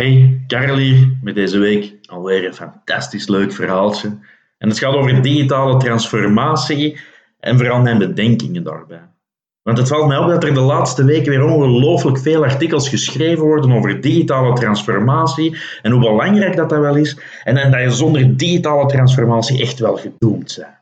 Hey, Karel hier met deze week alweer een fantastisch leuk verhaaltje. En het gaat over digitale transformatie en vooral mijn bedenkingen daarbij. Want het valt mij op dat er de laatste weken weer ongelooflijk veel artikels geschreven worden over digitale transformatie en hoe belangrijk dat, dat wel is. En, dat je zonder digitale transformatie echt wel gedoemd bent.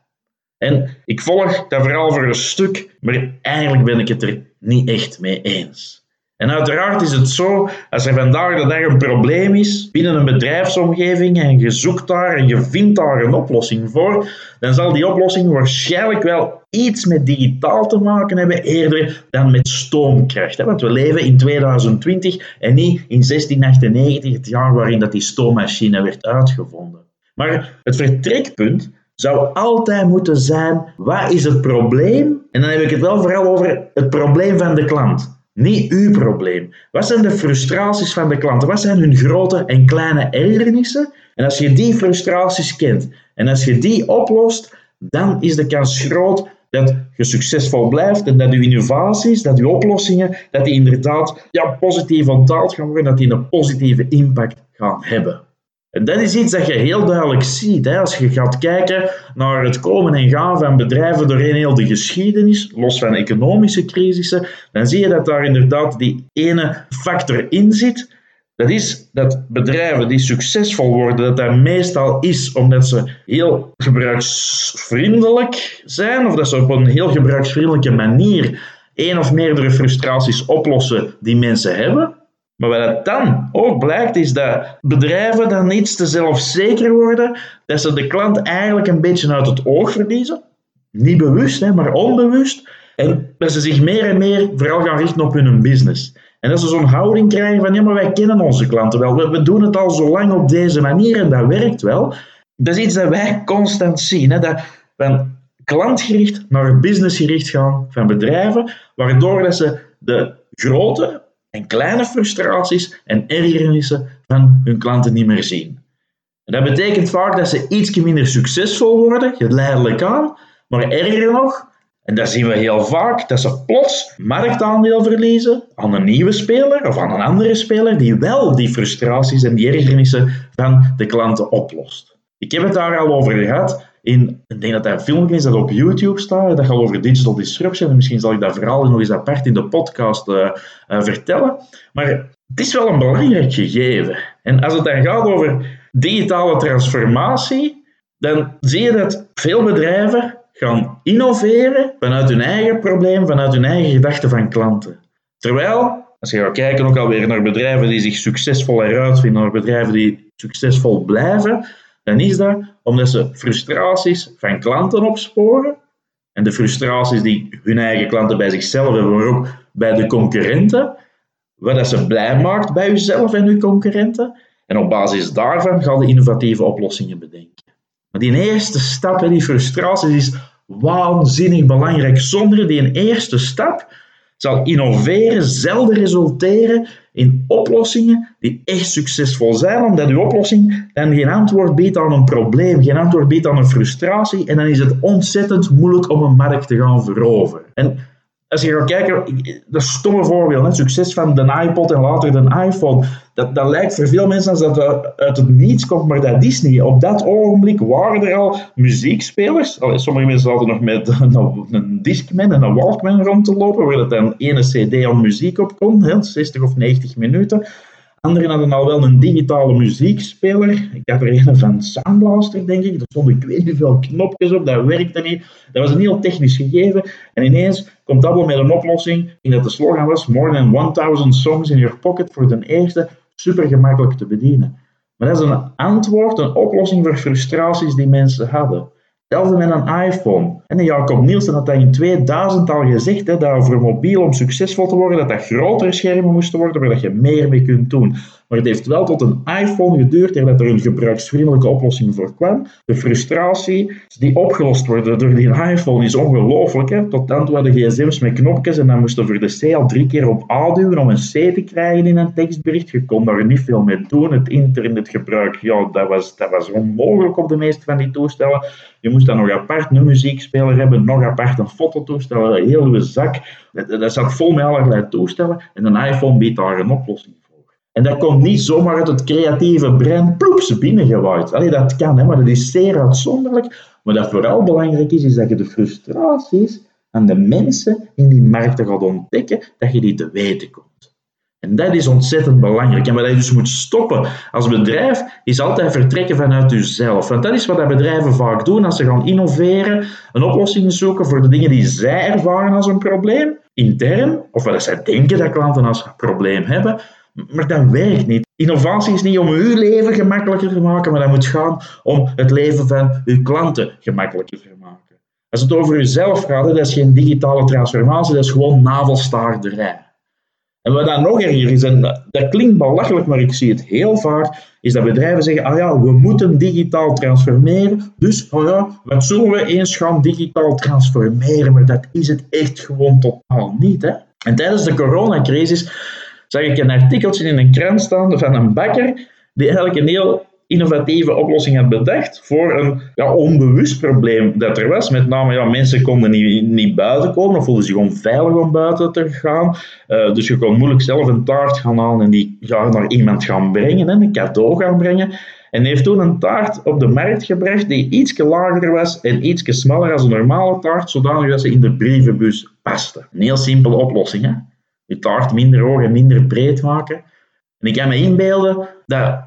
En ik volg dat vooral voor een stuk, maar eigenlijk ben ik het er niet echt mee eens. En uiteraard is het zo, als er vandaag de een probleem is binnen een bedrijfsomgeving en je zoekt daar en je vindt daar een oplossing voor, dan zal die oplossing waarschijnlijk wel iets met digitaal te maken hebben, eerder dan met stoomkracht. Want we leven in 2020 en niet in 1698, het jaar waarin dat die stoommachine werd uitgevonden. Maar het vertrekpunt zou altijd moeten zijn, wat is het probleem? En dan heb ik het wel vooral over het probleem van de klant. Niet uw probleem. Wat zijn de frustraties van de klanten? Wat zijn hun grote en kleine ergernissen? En als je die frustraties kent en als je die oplost, dan is de kans groot dat je succesvol blijft en dat je innovaties, dat je oplossingen, dat die inderdaad ja, positief ontdaald gaan worden, dat die een positieve impact gaan hebben. En dat is iets dat je heel duidelijk ziet. Hè? Als je gaat kijken naar het komen en gaan van bedrijven doorheen heel de geschiedenis, los van economische crisissen, dan zie je dat daar inderdaad die ene factor in zit. Dat is dat bedrijven die succesvol worden, dat dat meestal is omdat ze heel gebruiksvriendelijk zijn, of dat ze op een heel gebruiksvriendelijke manier één of meerdere frustraties oplossen die mensen hebben. Maar wat dan ook blijkt, is dat bedrijven dan iets te zelfzeker worden, dat ze de klant eigenlijk een beetje uit het oog verliezen. Niet bewust, maar onbewust. En dat ze zich meer en meer vooral gaan richten op hun business. En dat ze zo'n houding krijgen van, ja, maar wij kennen onze klanten wel. We, we doen het al zo lang op deze manier en dat werkt wel. Dat is iets dat wij constant zien. Hè, dat van klantgericht naar businessgericht gaan van bedrijven, waardoor dat ze de grote en kleine frustraties en ergernissen van hun klanten niet meer zien. En dat betekent vaak dat ze iets minder succesvol worden, geleidelijk aan, maar erger nog, en dat zien we heel vaak, dat ze plots marktaandeel verliezen aan een nieuwe speler of aan een andere speler die wel die frustraties en die ergernissen van de klanten oplost. Ik heb het daar al over gehad in, ik denk dat een filmpje is dat op YouTube staat, dat gaat over digital disruption. En misschien zal ik dat verhaal nog eens apart in de podcast uh, uh, vertellen. Maar het is wel een belangrijk gegeven. En als het dan gaat over digitale transformatie, dan zie je dat veel bedrijven gaan innoveren vanuit hun eigen probleem, vanuit hun eigen gedachten van klanten. Terwijl, als je gaat kijken ook alweer naar bedrijven die zich succesvol eruit vinden, naar bedrijven die succesvol blijven, dan is dat omdat ze frustraties van klanten opsporen. En de frustraties die hun eigen klanten bij zichzelf hebben, maar ook bij de concurrenten. Wat dat ze blij maakt bij uzelf en uw concurrenten. En op basis daarvan gaan de innovatieve oplossingen bedenken. Maar die eerste stap, die frustraties, is waanzinnig belangrijk. Zonder die eerste stap zal innoveren zelden resulteren in oplossingen die echt succesvol zijn, omdat uw oplossing dan geen antwoord biedt aan een probleem, geen antwoord biedt aan een frustratie, en dan is het ontzettend moeilijk om een markt te gaan veroveren. En als je gaat kijken, dat stomme voorbeeld, hè, succes van de iPod en later de iPhone, dat, dat lijkt voor veel mensen als dat het uit het niets komt, maar dat is niet. Op dat ogenblik waren er al muziekspelers. Allee, sommige mensen hadden nog met een, Discman en een Walkman rond te lopen, waar dat dan ene CD aan muziek op kon, hè, 60 of 90 minuten. Anderen hadden al wel een digitale muziekspeler. Ik heb er een van Soundblaster, denk ik. Er stonden ik weet niet hoeveel knopjes op, dat werkte niet. Dat was een heel technisch gegeven. En ineens komt Apple met een oplossing. In dat de slogan was: More than 1000 songs in your pocket voor de eerste. Super gemakkelijk te bedienen. Maar dat is een antwoord, een oplossing voor frustraties die mensen hadden. Hetzelfde met een iPhone. En Jacob Nielsen had dat in 2000 al gezegd, hè, dat voor mobiel om succesvol te worden, dat dat grotere schermen moesten worden, waar dat je meer mee kunt doen. Maar het heeft wel tot een iPhone geduurd dat er een gebruiksvriendelijke oplossing voor kwam. De frustratie die opgelost wordt door die iPhone is ongelooflijk. Tot dan toe hadden gsm's met knopjes en dan moesten voor de C al drie keer op A duwen om een C te krijgen in een tekstbericht. Je kon daar niet veel mee doen. Het internetgebruik, ja, dat was, dat was onmogelijk op de meeste van die toestellen. Je moest dan nog apart een muziekspeler hebben, nog apart een fototoestel, heel uw zak. Dat zat vol met allerlei toestellen en een iPhone biedt daar een oplossing voor. En dat komt niet zomaar uit het creatieve brein ploeps binnengewaaid. Allee, dat kan, hè, maar dat is zeer uitzonderlijk. Maar dat vooral belangrijk is, is dat je de frustraties aan de mensen in die markten gaat ontdekken, dat je die te weten komt. En dat is ontzettend belangrijk. En wat je dus moet stoppen als bedrijf, is altijd vertrekken vanuit jezelf. Want dat is wat bedrijven vaak doen als ze gaan innoveren, een oplossing zoeken voor de dingen die zij ervaren als een probleem, intern, of wat zij denken dat klanten als een probleem hebben. Maar dat werkt niet. Innovatie is niet om uw leven gemakkelijker te maken, maar dat moet gaan om het leven van uw klanten gemakkelijker te maken. Als het over uzelf gaat, dat is geen digitale transformatie, dat is gewoon navelstaarderij. En wat dan nog erger is, en dat klinkt belachelijk, maar ik zie het heel vaak, is dat bedrijven zeggen, ah ja, we moeten digitaal transformeren, dus oh ja, wat zullen we eens gaan digitaal transformeren? Maar dat is het echt gewoon totaal niet. Hè? En tijdens de coronacrisis zag ik een artikeltje in een krant staan van een bakker, die eigenlijk een heel innovatieve oplossing had bedacht voor een ja, onbewust probleem dat er was. Met name, ja, mensen konden niet, niet buiten komen of voelden zich onveilig om buiten te gaan. Uh, dus je kon moeilijk zelf een taart gaan halen en die ja, naar iemand gaan brengen, een cadeau gaan brengen. En heeft toen een taart op de markt gebracht die iets lager was en iets smaller als een normale taart, zodanig dat ze in de brievenbus paste. Een heel simpele oplossing. Hè? Je taart minder hoog en minder breed maken. En ik kan me inbeelden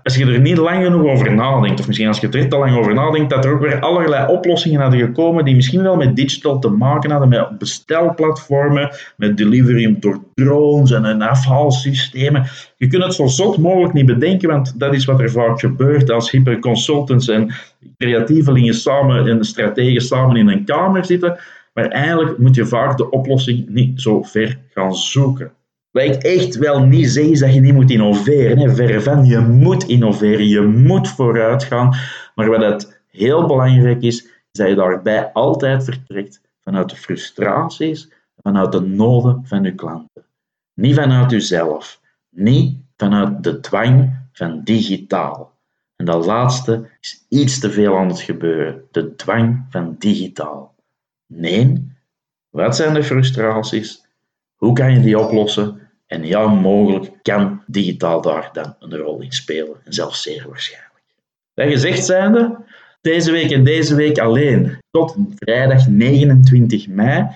als je er niet lang genoeg over nadenkt, of misschien als je er te lang over nadenkt, dat er ook weer allerlei oplossingen hadden gekomen die misschien wel met digital te maken hadden, met bestelplatformen, met delivery door drones en een afhaalsystemen. Je kunt het zo zot mogelijk niet bedenken, want dat is wat er vaak gebeurt als hippe consultants en creatievelingen samen en strategen samen in een kamer zitten. Maar eigenlijk moet je vaak de oplossing niet zo ver gaan zoeken. Wat ik echt wel niet zeg, is dat je niet moet innoveren. Hè. Verre van, je moet innoveren, je moet vooruit gaan. Maar wat het heel belangrijk is, is dat je daarbij altijd vertrekt vanuit de frustraties, vanuit de noden van je klanten. Niet vanuit jezelf, niet vanuit de dwang van digitaal. En dat laatste is iets te veel aan het gebeuren, de dwang van digitaal. Nee, wat zijn de frustraties? Hoe kan je die oplossen? En ja, mogelijk kan digitaal daar dan een rol in spelen. En zelfs zeer waarschijnlijk. Dat gezegd zijnde, deze week en deze week alleen, tot vrijdag 29 mei,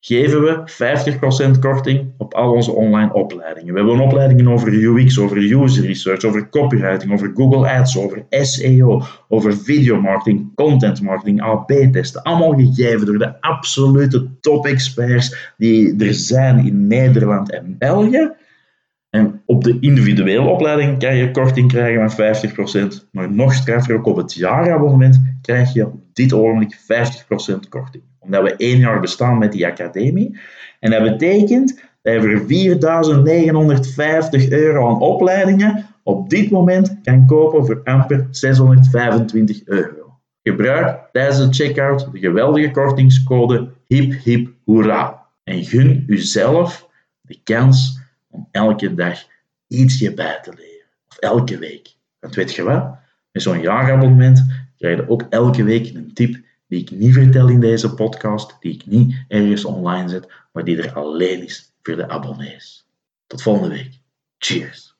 geven we 50% korting op al onze online opleidingen. We hebben opleidingen over UX, over user research, over copywriting, over Google Ads, over SEO, over videomarketing, content marketing, AB-testen. Allemaal gegeven door de absolute top-experts die er zijn in Nederland en België. En op de individuele opleiding kan je korting krijgen van 50%, maar nog straffer ook op het jaarabonnement krijg je op dit ogenblik 50% korting omdat we één jaar bestaan met die academie. En dat betekent dat je voor 4.950 euro aan opleidingen op dit moment kan kopen voor amper 625 euro. Gebruik tijdens de checkout de geweldige kortingscode HIP HIP HOERA. En gun uzelf de kans om elke dag ietsje bij te leren. Of elke week. Want weet je wat? Met zo'n jaarabonnement krijg je ook elke week een tip die ik niet vertel in deze podcast, die ik niet ergens online zet, maar die er alleen is voor de abonnees. Tot volgende week. Cheers.